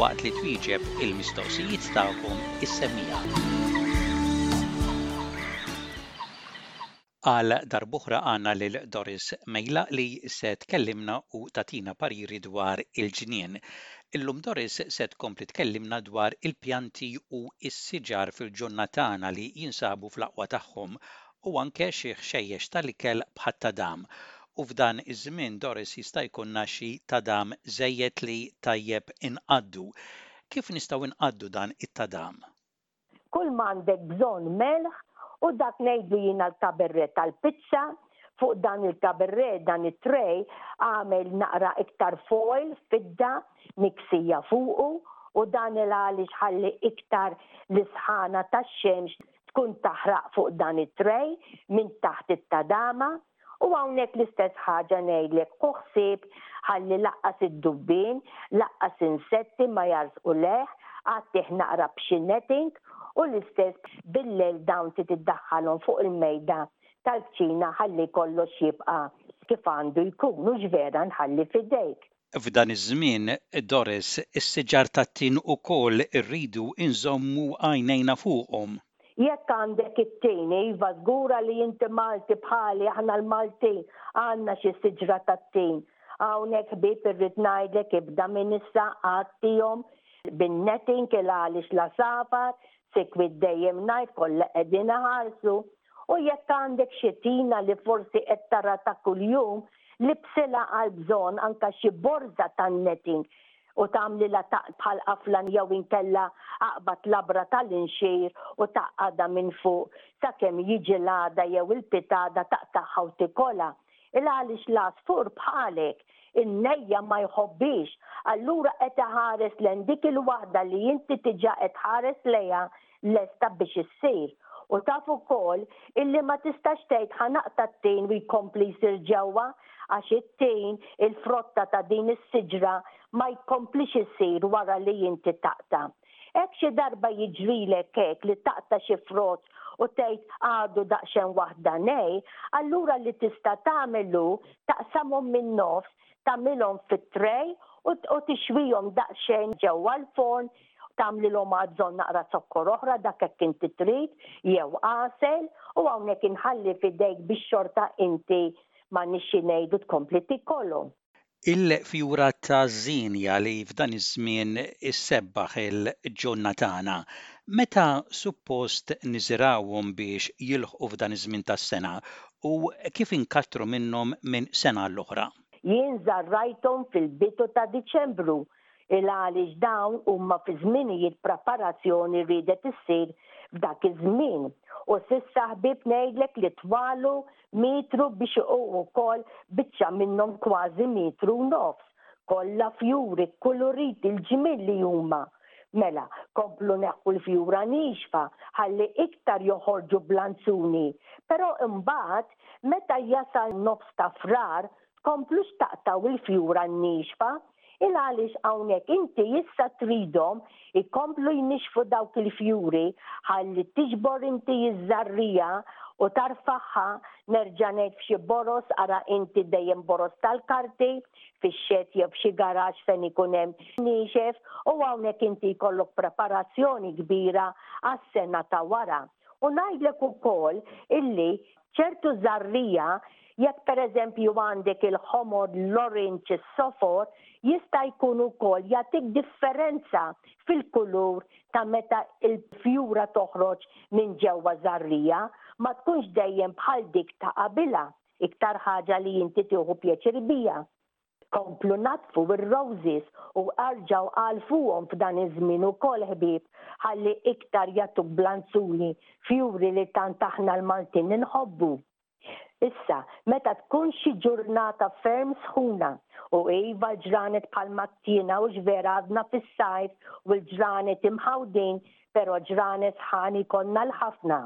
waqt li twieġeb il-mistoqsijiet tagħkom is-semmiegħa. Għal darb'oħra għandna lil Doris Mejla li se tkellimna u tagħtina pariri dwar il-ġnien. Illum Doris se tkompli tkellimna dwar il-pjanti u s-siġar fil-ġonna tagħna li jinsabu fl-aqwa tagħhom u anke xi ħxejjex tal-ikel bħat-tadam, u f'dan iż-żmien Doris jista' jkun naxxi tadam żejjed li tajjeb inqaddu. Kif nistgħu nqaddu dan it-tadam? Kull m'għandek bżonn melħ u dak ngħidlu jiena l-kaberrè tal-pizza, fuq dan il-kaberrè, dan it-tray, agħmel naqra iktar foil fidda miksija fuqu u dan il għaliex ħalli iktar l-isħana tax-xemx, tkun taħraq fuq dan it-tray minn taħt it-tadama u hawnhekk l-istess ħaġa ngħidlek ħu ħsieb ħalli laqqas id-dubbien, laqqas insetti ma jagħżqu lejh, għattih naqra b'xi netting u l-istess bil-lejl dawn trid iddaħħalhom fuq il-mejda tal-kċina ħalli kollox jibqa' kif għandu jkun, hux vera nħalli f'idejk. F'dan iż-żmien, Doris, is-siġar tat-tin ukoll irridu nżommu għajnejna fuqhom. Jekk għandek it-tin, iva, żgura li inti Malti bħali, aħna l-Maltin għandna xi siġra tat-tin. Hawnhekk ħbieb irrid ngħidlek ibda minn issa għattihom bin-netting il għaliex l-għasafar Sikwit dejjem ngħid kollha qegħdin iħarsu u jekk għandek xi tina li forsi qed tara ta' kuljum, libsilha għal bżonn anke xi borża tan-netting u tagħmlilha taqq bħal qaflan jew inkella aqbad labra tal-inxir u tgħaqqadha minn fuq sakemm jiġi l-għada jew il-pitada taqtagħha u tikolha. Il għaliex l-għasfur bħalek in-nejja ma jħobbhiex, allura qed iħares lejn dik il-waħda li inti diġà qed tħares lejha lesta biex issir. U taf ukoll illi ma tistax tgħid ħa naqta' t-tin u jkompli jsir ġewwa għax it-tin, il-frotta ta' din is-siġra ma jkomplix isir wara li inti taqta'. Hekk xi darba jiġrilek hekk li taqta' xi frott u tgħid għadu daqsxejn waħdanej, allura li tista' tagħmel hu taqsamhom min-nofs, tagħmilhom fit-tray u tixwihom daqsxejn ġewwa l-forn, tagħmlilhom għad bżonn naqra zokkor oħra dak hekk inti trid, jew għasel, u hawnhekk inħalli f'idejk biex xorta inti ma nixxi ngħidu tkompli tiekolhom. Il-fjura ta' żienja li f'dan iż-żmien issebbaħ il-ġunnatana, meta suppost niżirgħuhom biex jilħqu f'dan iż-żmien tas-sena u kif inkattru minnhom minn sena għall-oħra? Jien żarrajthom fil-bidu ta' Diċembru il-għaliex dawn huma fi żminijiet preparazzjoni riedet issir f'dak iż-żmien u s'issa ħbieb ngħidlek li twalu metru biex u wkoll biċċa minnhom kważi metru u nofs, kollha fjuri kkuluriti l-ġmiel li huma. Mela, komplu neħħu l-fjura niexfa ħalli iktar joħorġu blanzuni, però imbagħad meta jasal nofs ta' Frar tkomplux taqtgħu l-fjura n-niexfa, ilgħaliex hawnhekk inti issa tridhom ikomplu jnixxfu dawk il-fjuri ħalli tiġbor inti ż-żarriegħa u tarfagħha, nerġa' ngħid f'xi boroż, ara inti dejjem boroż tal-karti, fix-xett jew f'xi garaxx fejn ikun hemm niexef, u hawnhekk inti jkollok preparazzjoni kbira għas-sena ta' wara. U ngħidlek ukoll illi Ċertu żarrija, jekk pereżempju għandek il-ħomor, l-orange, is-sofor, jista' jkun ukoll jagħtik differenza fil-kulur ta' meta l-fjura toħroġ minn ġewwa żarrija, ma tkunx dejjem bħal dik ta' qabilha, iktar ħaġa li inti tieħu pjaċir biha. Komplu naddfu r-roses u erġgħu għalfuhom f'dan iż-żmien ukoll ħbieb ħalli iktar jagħtuk blanzuli fjuri li tant aħna l-Maltin inħobbu. Issa, meta tkun xi ġurnata ferm sħuna u iva l-ġranet bħal mat-tiena hux vera għadna fis-sajf u l-ġranet imħawdin pero ġranet sħani jkollna l-ħafna.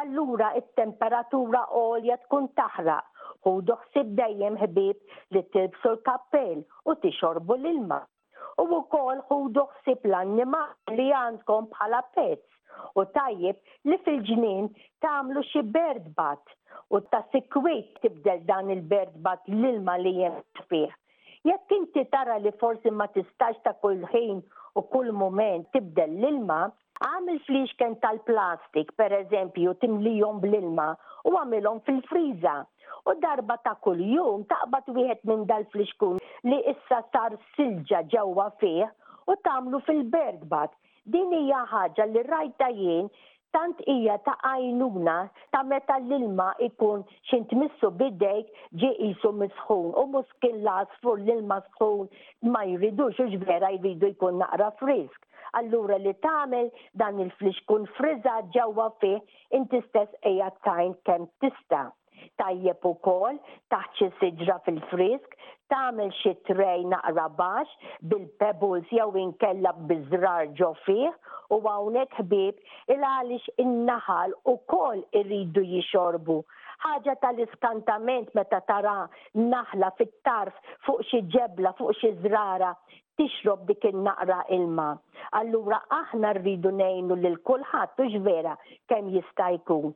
Allura it-temperatura għolja tkun taħraq. Ħudu ħsieb dejjem ħbieb li tilbsu l-kappell u tixorbu l-ilma. U wkoll ħudu ħsieb l-annimali li għandkom bħala pets u tajjeb li fil-ġnien tagħmlu xi bird bath u ta' sikwit tibdel dan il-bird bath l-ilma li hemm fih. Jekk inti tara li forsi ma tistax ta' kull ħin u kull mument tibdel l-ilma, Agħmel fliexken tal-plastik, pereżempju, timlihom bl-ilma u agħmilhom fil-friża, u darba ta' kuljum taqbad wieħed minn dal-flixkun li issa sar silġa ġewwa fih u tagħmlu fil-berd bad. Din hija ħaġa li rajtha jien, tant hija ta' għajnuna ta' meta l-ilma jkun x'in tmissu b'idejk ġie qisu misħun u muskin l-għasfur l-ilma sħun ma jridux hux vera jridu jkun naqra frisk. Allura li tagħmel dan il-flixkun friża ġewwa fih inti stess qiegħed tgħin kemm tista'. Tajjeb ukoll, taħt xi siġra fil-frisk, tagħmel xi tray naqra baxx bil-pebbles jew inkella biż-żrar ġo fih u hawnhekk ħbieb il-għaliex in-naħal ukoll iridu jixorbu. Ħaġa tal-iskantament meta tara naħla fit-tarf fuq xi ġebla fuq xi żrara tixrob dik in-naqra ilma. Allura aħna rridu ngħinu lil kulħadd, hux vera, kemm jista' jkun.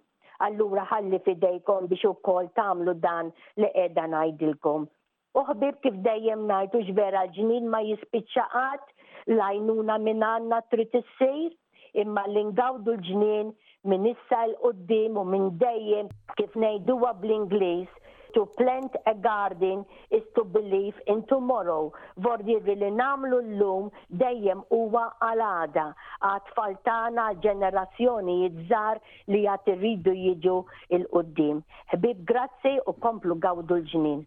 Allura ħalli f'idejkom biex ukoll tagħmlu dan li qiegħda ngħidilkom. U ħbieb kif dejjem ngħid, hux vera l-ġnien ma jispiċċa qatt, l-għajnuna minn għandna trid issir. imma li ngawdu l-ġnien minn issa 'l quddiem u minn dejjem kif ngħiduha bl-Ingliż, To plant a garden is to believe in tomorrow, vorjiri li nagħmlu llum dejjem huwa għal għada, għat-tfal tagħna, għall-ġenerazzjonijiet żgħar li għad iridu jiġu 'l quddiem. Ħbieb grazzi u komplu gawdu l-ġnien.